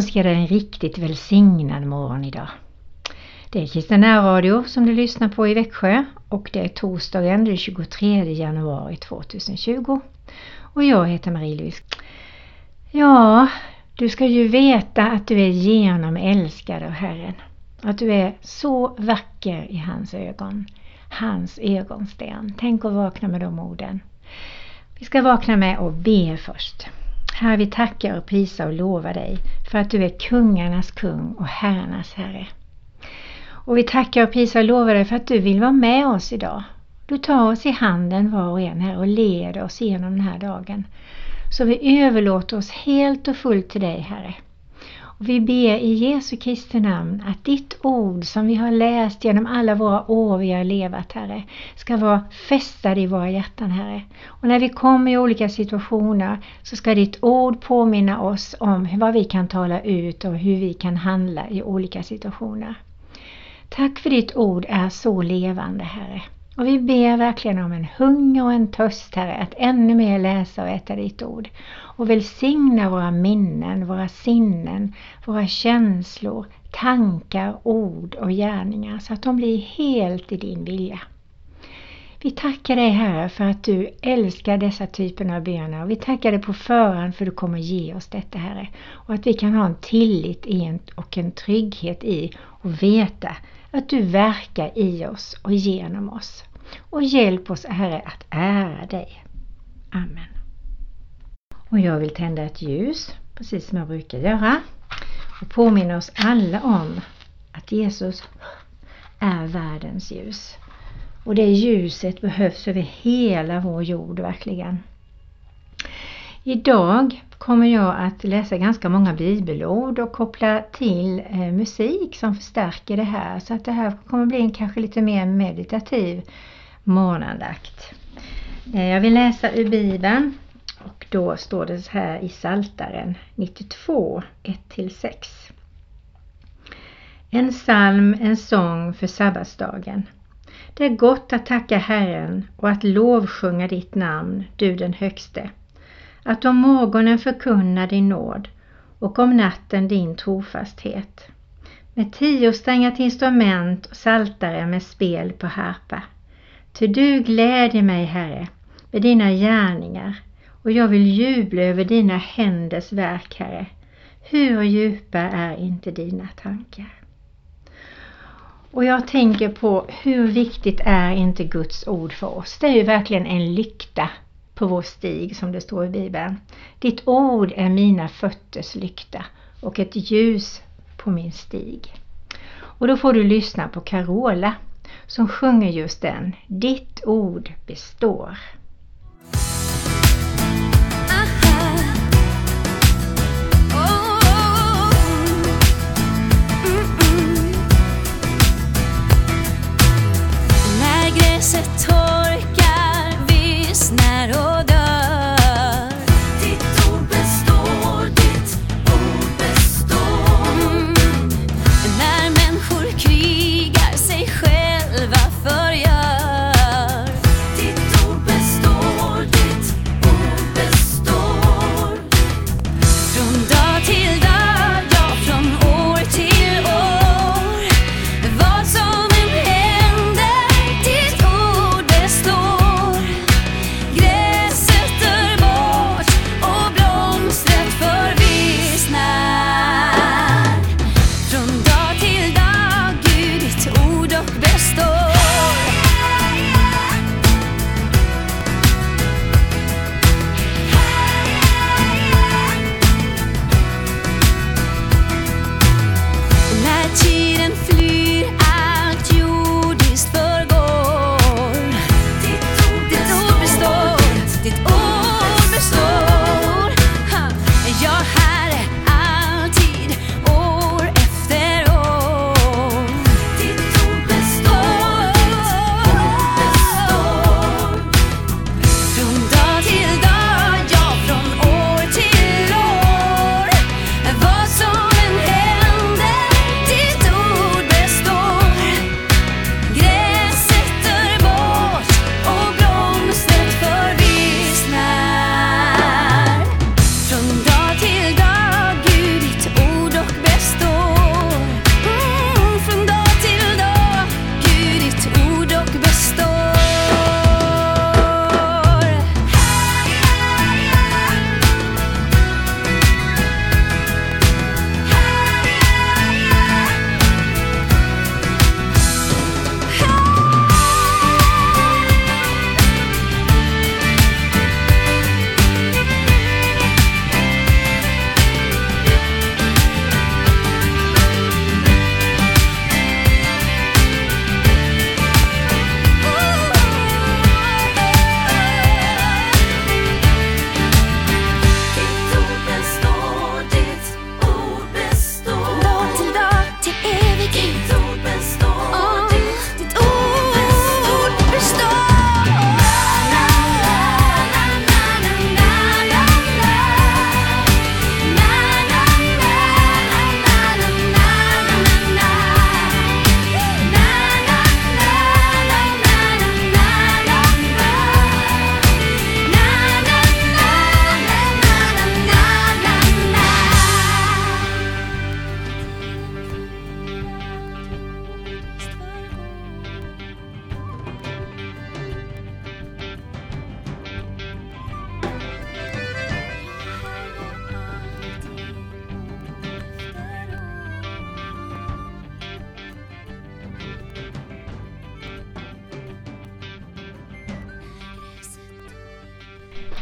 Jag önskar dig en riktigt välsignad morgon idag. Det är Kristina Radio som du lyssnar på i Växjö och det är torsdagen den 23 januari 2020. Och jag heter Marie-Louise. Ja, du ska ju veta att du är genomälskad av Herren. Att du är så vacker i hans ögon. Hans ögonsten. Tänk att vakna med de orden. Vi ska vakna med att be först. Herre, vi tackar och prisar och lovar dig för att du är kungarnas kung och herrarnas herre. Och vi tackar och prisar och lovar dig för att du vill vara med oss idag. Du tar oss i handen var och en här och leder oss genom den här dagen. Så vi överlåter oss helt och fullt till dig Herre. Och vi ber i Jesu Kristi namn att ditt ord som vi har läst genom alla våra år vi har levat Herre ska vara fästade i våra hjärtan Herre. Och när vi kommer i olika situationer så ska ditt ord påminna oss om vad vi kan tala ut och hur vi kan handla i olika situationer. Tack för ditt ord är så levande Herre. Och vi ber verkligen om en hunger och en törst Herre att ännu mer läsa och äta ditt ord. Och välsigna våra minnen, våra sinnen, våra känslor, tankar, ord och gärningar så att de blir helt i din vilja. Vi tackar dig Herre för att du älskar dessa typer av böner vi tackar dig på förhand för att du kommer ge oss detta Herre. Och att vi kan ha en tillit och en trygghet i och veta att du verkar i oss och genom oss. Och hjälp oss Herre att ära dig. Amen. Och jag vill tända ett ljus, precis som jag brukar göra. Och påminna oss alla om att Jesus är världens ljus. Och det ljuset behövs över hela vår jord verkligen. Idag kommer jag att läsa ganska många bibelord och koppla till eh, musik som förstärker det här. Så att det här kommer bli en kanske lite mer meditativ morgonandakt. Eh, jag vill läsa ur Bibeln och då står det så här i Saltaren 92, 1-6. En psalm, en sång för sabbatsdagen. Det är gott att tacka Herren och att lovsjunga ditt namn, du den högste att om morgonen förkunna din nåd och om natten din trofasthet. Med tiosträngat instrument och saltare med spel på harpa. Ty du glädjer mig, Herre, med dina gärningar och jag vill jubla över dina händers verk, Herre. Hur djupa är inte dina tankar? Och jag tänker på hur viktigt är inte Guds ord för oss? Det är ju verkligen en lykta på vår stig som det står i Bibeln. Ditt ord är mina fötters lykta och ett ljus på min stig. Och då får du lyssna på Carola som sjunger just den. Ditt ord består.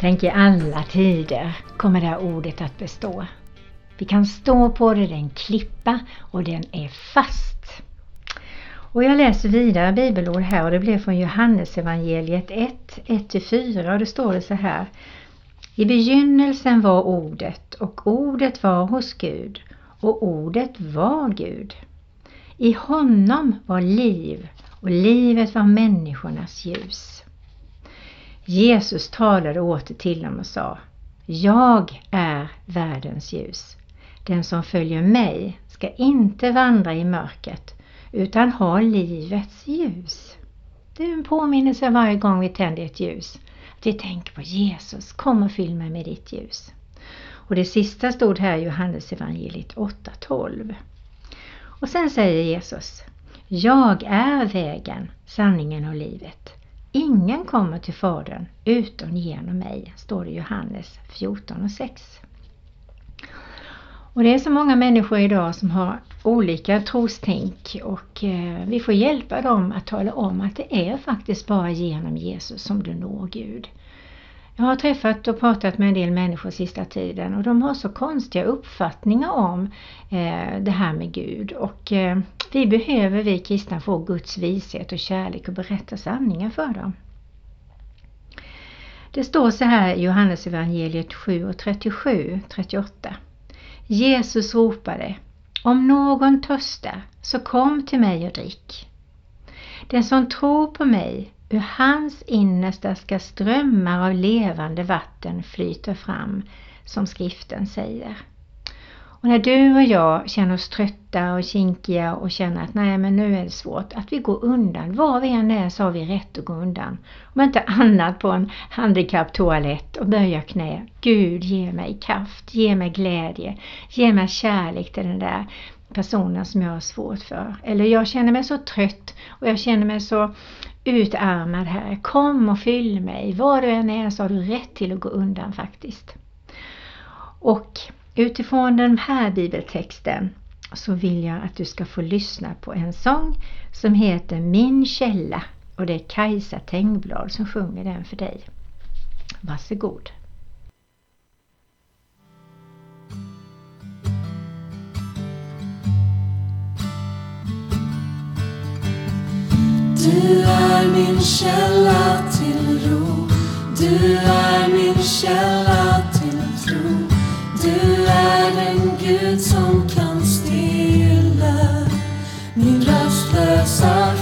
Tänk i alla tider kommer det här ordet att bestå. Vi kan stå på det, det är en klippa och den är fast. Och jag läser vidare bibelord här och det blev från Johannesevangeliet 1, 1-4 och det står det så här. I begynnelsen var ordet och ordet var hos Gud och ordet var Gud. I honom var liv och livet var människornas ljus. Jesus talade åter till dem och sa Jag är världens ljus. Den som följer mig ska inte vandra i mörkret utan ha livets ljus. Det är en påminnelse varje gång vi tänder ett ljus. Att vi tänker på Jesus, kom och fyll mig med ditt ljus. Och det sista stod här i Johannesevangeliet 8.12. Och sen säger Jesus Jag är vägen, sanningen och livet. Ingen kommer till Fadern utom genom mig, står det i Johannes 14 och 6. Och det är så många människor idag som har olika trostänk och eh, vi får hjälpa dem att tala om att det är faktiskt bara genom Jesus som du når Gud. Jag har träffat och pratat med en del människor sista tiden och de har så konstiga uppfattningar om eh, det här med Gud och eh, vi behöver, vi kristna, få Guds vishet och kärlek och berätta sanningen för dem. Det står så här i Johannes evangeliet 7 och 37, 38. Jesus ropade Om någon törstar så kom till mig och drick. Den som tror på mig, ur hans innersta ska strömmar av levande vatten flyta fram, som skriften säger. Och när du och jag känner oss trötta och kinkiga och känner att nej men nu är det svårt, att vi går undan. Var vi än är så har vi rätt att gå undan. Om inte annat på en handikapptoalett och böja knä. Gud ge mig kraft, ge mig glädje, ge mig kärlek till den där personen som jag har svårt för. Eller jag känner mig så trött och jag känner mig så utarmad här. Kom och fyll mig. Var du än är så har du rätt till att gå undan faktiskt. Och Utifrån den här bibeltexten så vill jag att du ska få lyssna på en sång som heter Min källa och det är Kajsa Tengblad som sjunger den för dig. Varsågod! Du är min källa till ro, du är min källa till tro. Du är den Gud som kan stilla min rastlösa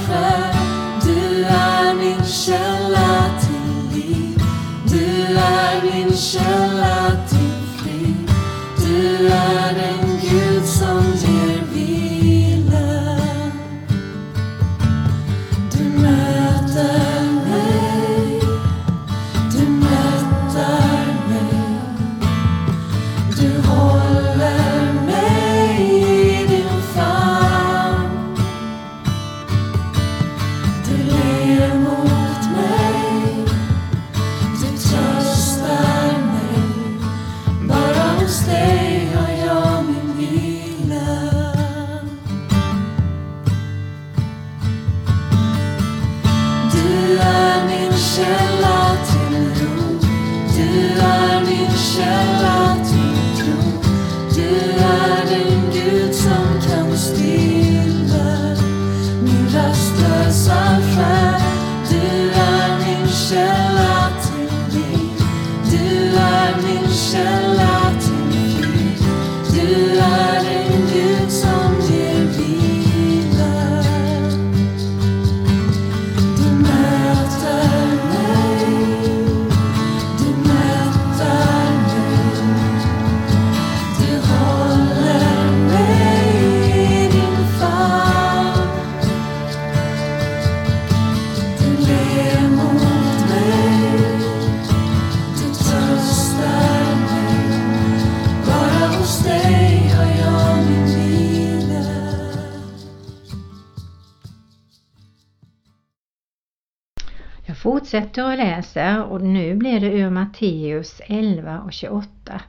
fortsätter och läser och nu blir det ur Matteus 11 och 28.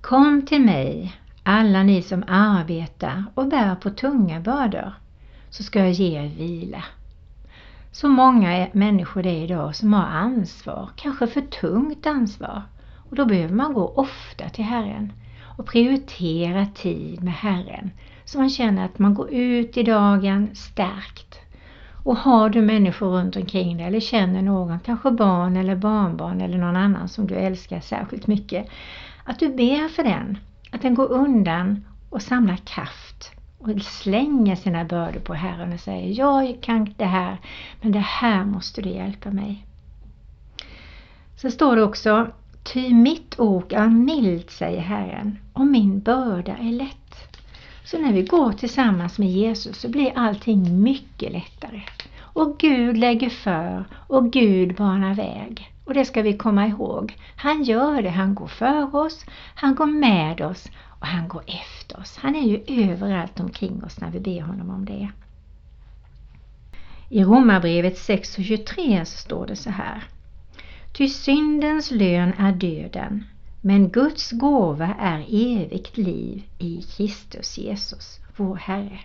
Kom till mig, alla ni som arbetar och bär på tunga bördor, så ska jag ge er vila. så många människor det är idag som har ansvar, kanske för tungt ansvar. Och då behöver man gå ofta till Herren och prioritera tid med Herren så man känner att man går ut i dagen stärkt. Och har du människor runt omkring dig eller känner någon, kanske barn eller barnbarn eller någon annan som du älskar särskilt mycket, att du ber för den, att den går undan och samlar kraft och slänger sina bördor på Herren och säger jag kan det här, men det här måste du hjälpa mig. Så står det också Ty mitt ok är milt, säger Herren, och min börda är lätt. Så när vi går tillsammans med Jesus så blir allting mycket lättare. Och Gud lägger för och Gud banar väg. Och det ska vi komma ihåg. Han gör det, han går för oss, han går med oss och han går efter oss. Han är ju överallt omkring oss när vi ber honom om det. I Romarbrevet 6.23 så står det så här. Ty syndens lön är döden, men Guds gåva är evigt liv i Kristus Jesus, vår Herre.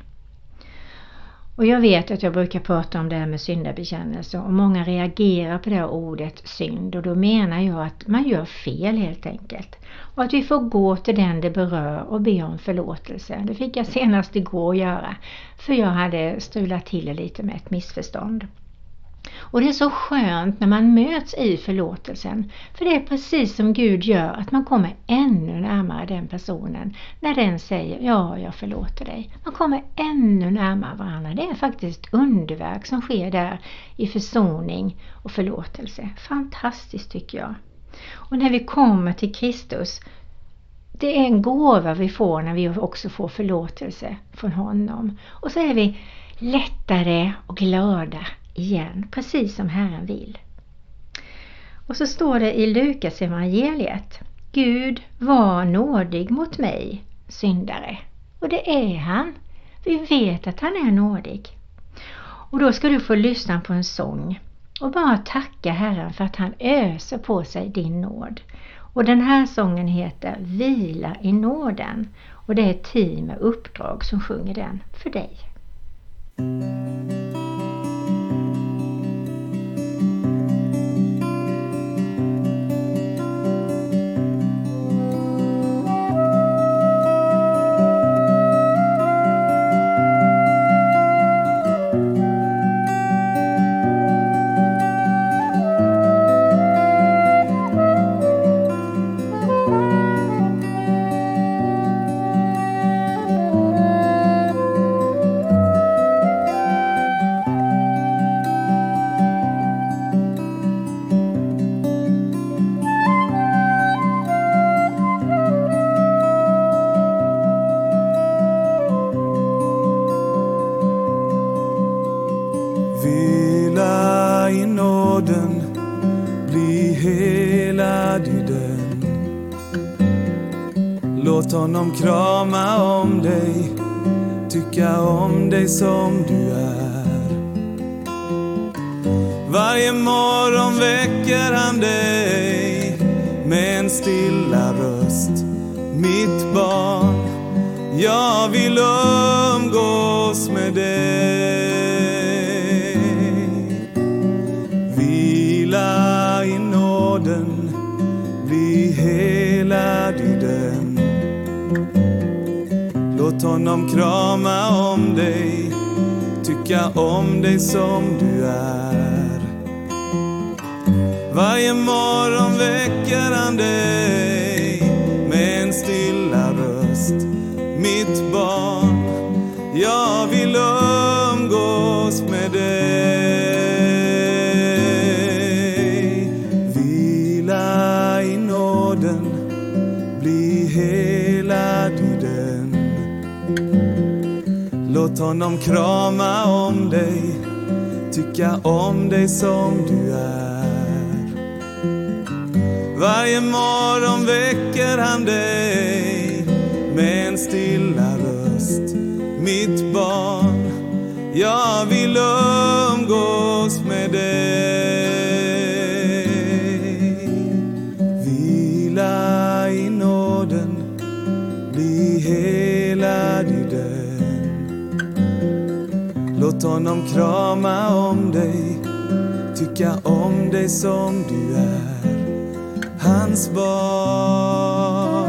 Och jag vet att jag brukar prata om det här med syndabekännelse och många reagerar på det här ordet synd och då menar jag att man gör fel helt enkelt. Och att vi får gå till den det berör och be om förlåtelse. Det fick jag senast igår göra för jag hade strulat till det lite med ett missförstånd. Och det är så skönt när man möts i förlåtelsen. För det är precis som Gud gör, att man kommer ännu närmare den personen när den säger ja, jag förlåter dig. Man kommer ännu närmare varandra. Det är faktiskt underverk som sker där i försoning och förlåtelse. Fantastiskt tycker jag. Och när vi kommer till Kristus det är en gåva vi får när vi också får förlåtelse från honom. Och så är vi lättare och glada igen, precis som Herren vill. Och så står det i Lukas evangeliet Gud var nådig mot mig, syndare. Och det är han. Vi vet att han är nådig. Och då ska du få lyssna på en sång och bara tacka Herren för att han öser på sig din nåd. Och den här sången heter Vila i nåden och det är ett team med uppdrag som sjunger den för dig. Som Låt honom krama om dig, tycka om dig som du är. Varje morgon väcker han dig med en stilla röst. Mitt barn, jag vill upp Låt honom krama om dig, tycka om dig som du är. Varje morgon väcker han dig med en stilla röst. Mitt barn, jag vill umgås med dig. Vila i nåden, bli hel Låt honom krama om dig, tycka om dig som du är, hans barn.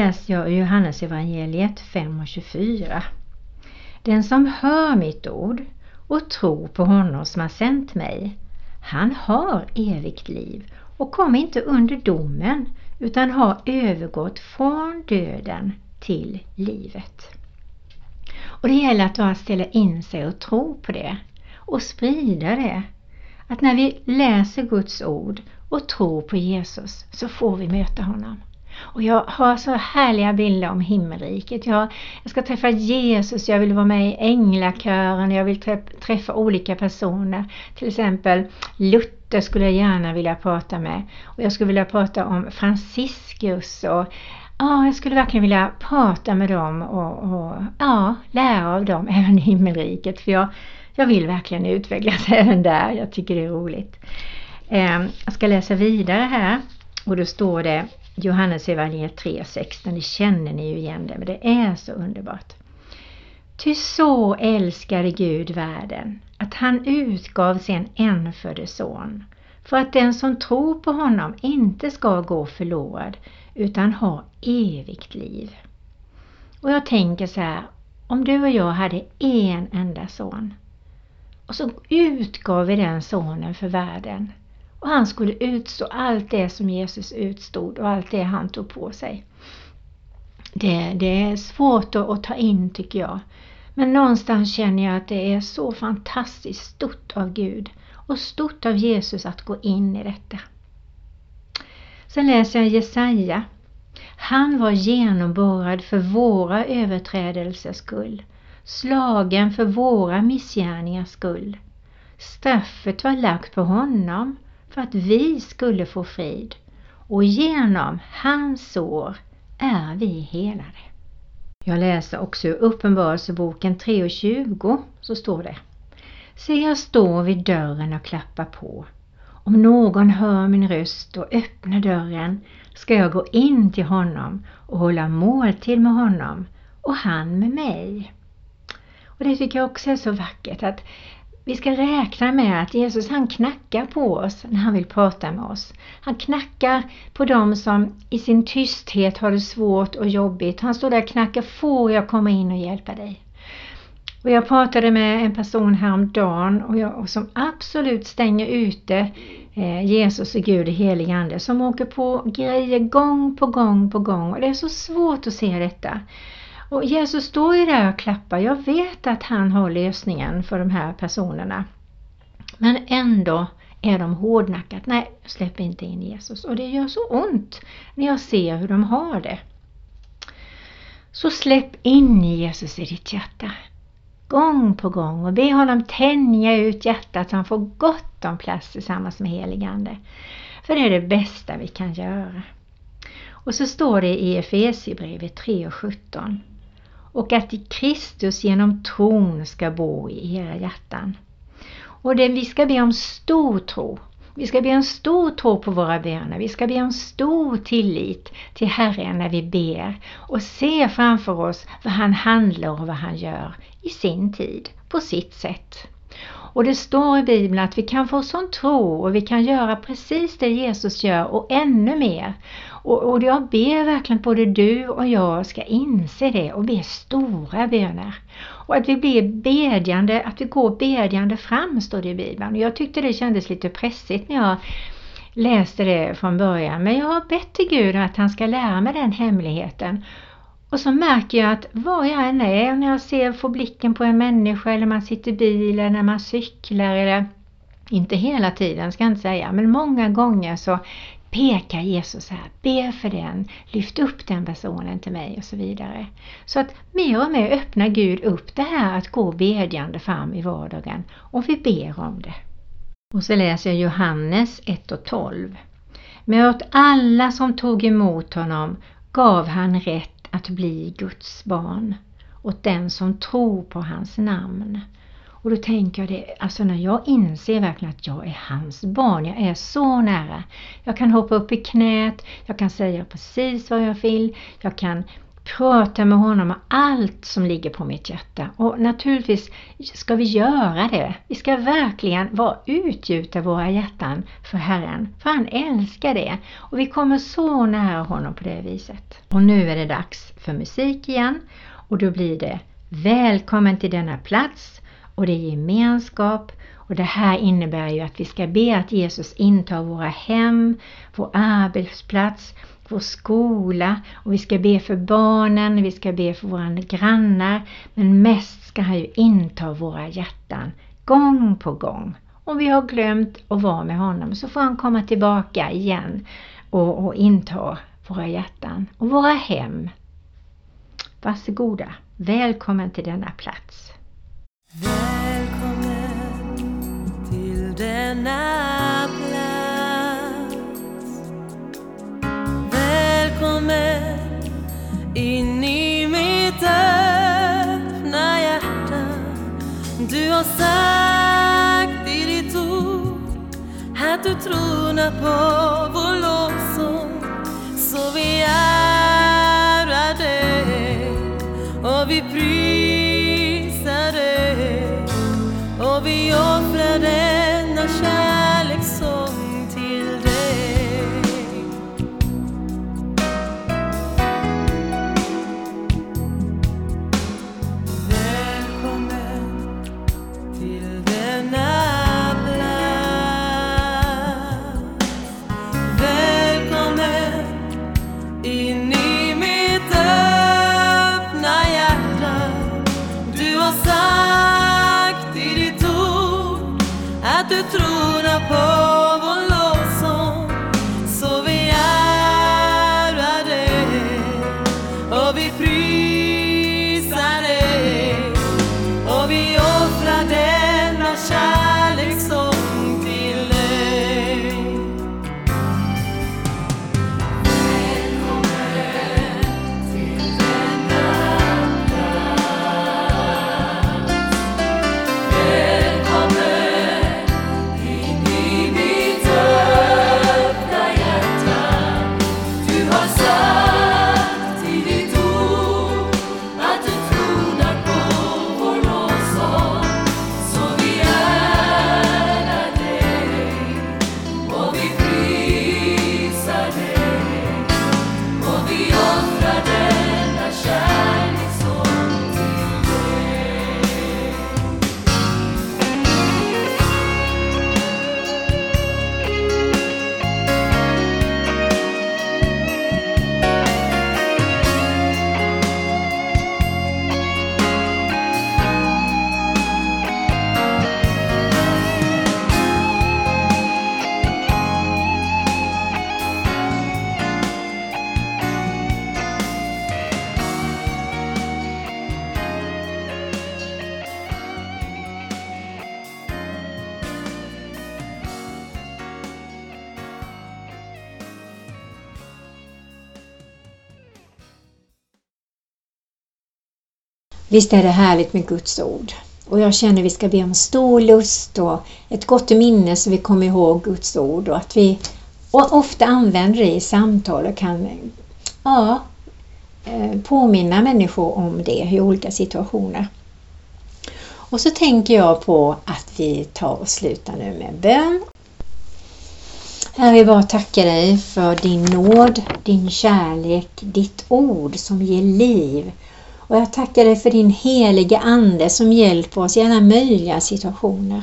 Läser jag Johannes evangeliet 5 och 24. Den som hör mitt ord och tror på honom som har sänt mig, han har evigt liv och kommer inte under domen utan har övergått från döden till livet. Och det gäller att bara ställa in sig och tro på det och sprida det. Att när vi läser Guds ord och tror på Jesus så får vi möta honom. Och jag har så härliga bilder om himmelriket. Jag, jag ska träffa Jesus, jag vill vara med i änglakören, jag vill träffa olika personer. Till exempel Luther skulle jag gärna vilja prata med. Och jag skulle vilja prata om Franciscus och ja, jag skulle verkligen vilja prata med dem och, och ja, lära av dem, även i himmelriket. För jag, jag vill verkligen utvecklas även där. Jag tycker det är roligt. Ehm, jag ska läsa vidare här och då står det Johannes evangeliet 3.16, det känner ni ju igen det, men det är så underbart. Ty så älskade Gud världen, att han utgav sin enfödde son, för att den som tror på honom inte ska gå förlorad, utan ha evigt liv. Och jag tänker så här, om du och jag hade en enda son, och så utgav vi den sonen för världen, och han skulle utstå allt det som Jesus utstod och allt det han tog på sig. Det, det är svårt att, att ta in tycker jag. Men någonstans känner jag att det är så fantastiskt stort av Gud och stort av Jesus att gå in i detta. Sen läser jag Jesaja. Han var genomborrad för våra överträdelsers skull, slagen för våra missgärningars skull. Straffet var lagt på honom för att vi skulle få frid och genom hans sår är vi helade. Jag läser också ur Uppenbarelseboken 3.20 så står det Se jag står vid dörren och klappar på. Om någon hör min röst och öppnar dörren ska jag gå in till honom och hålla måltid med honom och han med mig. Och Det tycker jag också är så vackert att vi ska räkna med att Jesus han knackar på oss när han vill prata med oss. Han knackar på dem som i sin tysthet har det svårt och jobbigt. Han står där och knackar, får jag komma in och hjälpa dig? Och jag pratade med en person häromdagen och, jag, och som absolut stänger ute eh, Jesus och Gud i helig ande som åker på grejer gång på gång på gång och det är så svårt att se detta. Och Jesus står ju där och klappar. Jag vet att han har lösningen för de här personerna. Men ändå är de hårdnackat. Nej, släpp inte in Jesus. Och det gör så ont när jag ser hur de har det. Så släpp in Jesus i ditt hjärta. Gång på gång och be honom tänja ut hjärtat så han får gott om plats tillsammans med heligande. För det är det bästa vi kan göra. Och så står det i Efesierbrevet 3 och 17 och att i Kristus genom tron ska bo i era hjärtan. Och det, vi ska be om stor tro. Vi ska be om stor tro på våra böner. Vi ska be om stor tillit till Herren när vi ber och se framför oss vad han handlar och vad han gör i sin tid, på sitt sätt. Och det står i Bibeln att vi kan få sån tro och vi kan göra precis det Jesus gör och ännu mer. Och, och jag ber verkligen att både du och jag ska inse det och be stora böner. Och att vi blir bedjande, att vi går bedjande fram står det i Bibeln. Och jag tyckte det kändes lite pressigt när jag läste det från början. Men jag har bett till Gud att han ska lära mig den hemligheten. Och så märker jag att var jag än är, när jag ser, får blicken på en människa eller man sitter i bilen, när man cyklar eller inte hela tiden ska jag inte säga, men många gånger så pekar Jesus här, be för den, lyft upp den personen till mig och så vidare. Så att mer och mer öppnar Gud upp det här att gå bedjande fram i vardagen och vi ber om det. Och så läser jag Johannes 1 och 12. Men åt alla som tog emot honom gav han rätt att bli Guds barn, åt den som tror på hans namn. Och då tänker jag det, alltså när jag inser verkligen att jag är hans barn, jag är så nära. Jag kan hoppa upp i knät, jag kan säga precis vad jag vill, jag kan prata med honom om allt som ligger på mitt hjärta. Och naturligtvis ska vi göra det. Vi ska verkligen vara utgjuta våra hjärtan för Herren, för han älskar det. Och vi kommer så nära honom på det viset. Och nu är det dags för musik igen och då blir det Välkommen till denna plats och det är gemenskap och det här innebär ju att vi ska be att Jesus intar våra hem, vår arbetsplats, vår skola och vi ska be för barnen, vi ska be för våra grannar men mest ska han ju inta våra hjärtan gång på gång. Om vi har glömt att vara med honom så får han komma tillbaka igen och, och inta våra hjärtan och våra hem. Varsågoda, välkommen till denna plats. Du har sagt i ditt ord att du tronar på vår lovsång. Så vi ärar dig och vi prisar dig och vi offrar Visst är det härligt med Guds ord. Och jag känner att vi ska be om stor lust och ett gott minne så vi kommer ihåg Guds ord och att vi ofta använder det i samtal och kan ja, eh, påminna människor om det i olika situationer. Och så tänker jag på att vi tar och slutar nu med bön. Herre, vi bara tacka dig för din nåd, din kärlek, ditt ord som ger liv. Och jag tackar dig för din helige Ande som hjälper oss i alla möjliga situationer.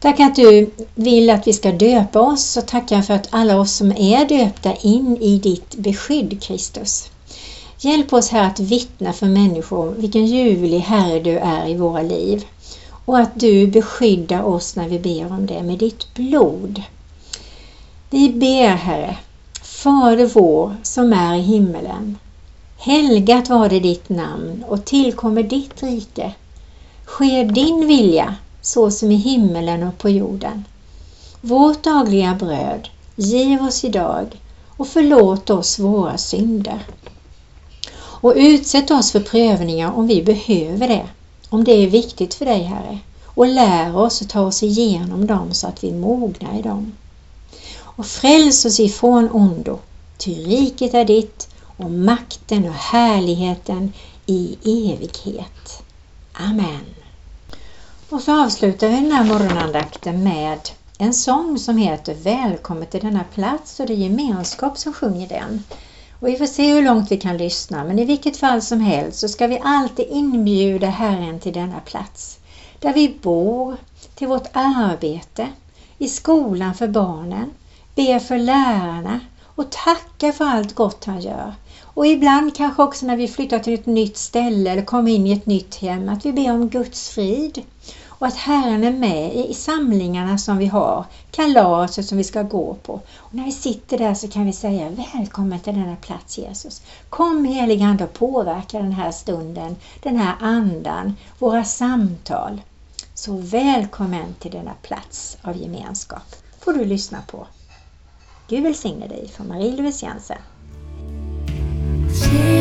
Tack att du vill att vi ska döpa oss och tackar för att alla oss som är döpta in i ditt beskydd Kristus. Hjälp oss här att vittna för människor vilken ljuvlig Herre du är i våra liv och att du beskyddar oss när vi ber om det med ditt blod. Vi ber Herre, Fader vår som är i himmelen. Helgat var det ditt namn och tillkommer ditt rike. Sker din vilja så som i himmelen och på jorden. Vårt dagliga bröd giv oss idag och förlåt oss våra synder. Och utsätt oss för prövningar om vi behöver det, om det är viktigt för dig Herre. Och lär oss att ta oss igenom dem så att vi mognar i dem. Och fräls oss ifrån ondo, ty riket är ditt och makten och härligheten i evighet. Amen. Och så avslutar vi den här morgonandakten med en sång som heter Välkommen till denna plats och det är gemenskap som sjunger den. Och vi får se hur långt vi kan lyssna men i vilket fall som helst så ska vi alltid inbjuda Herren till denna plats. Där vi bor, till vårt arbete, i skolan för barnen, ber för lärarna och tackar för allt gott han gör. Och ibland kanske också när vi flyttar till ett nytt ställe eller kommer in i ett nytt hem att vi ber om Guds frid och att Herren är med i samlingarna som vi har, kalaset som vi ska gå på. Och när vi sitter där så kan vi säga Välkommen till denna plats Jesus. Kom helige Ande och påverka den här stunden, den här andan, våra samtal. Så välkommen till denna plats av gemenskap får du lyssna på. Gud välsigne dig från Marie-Louise Jensen. Jesus,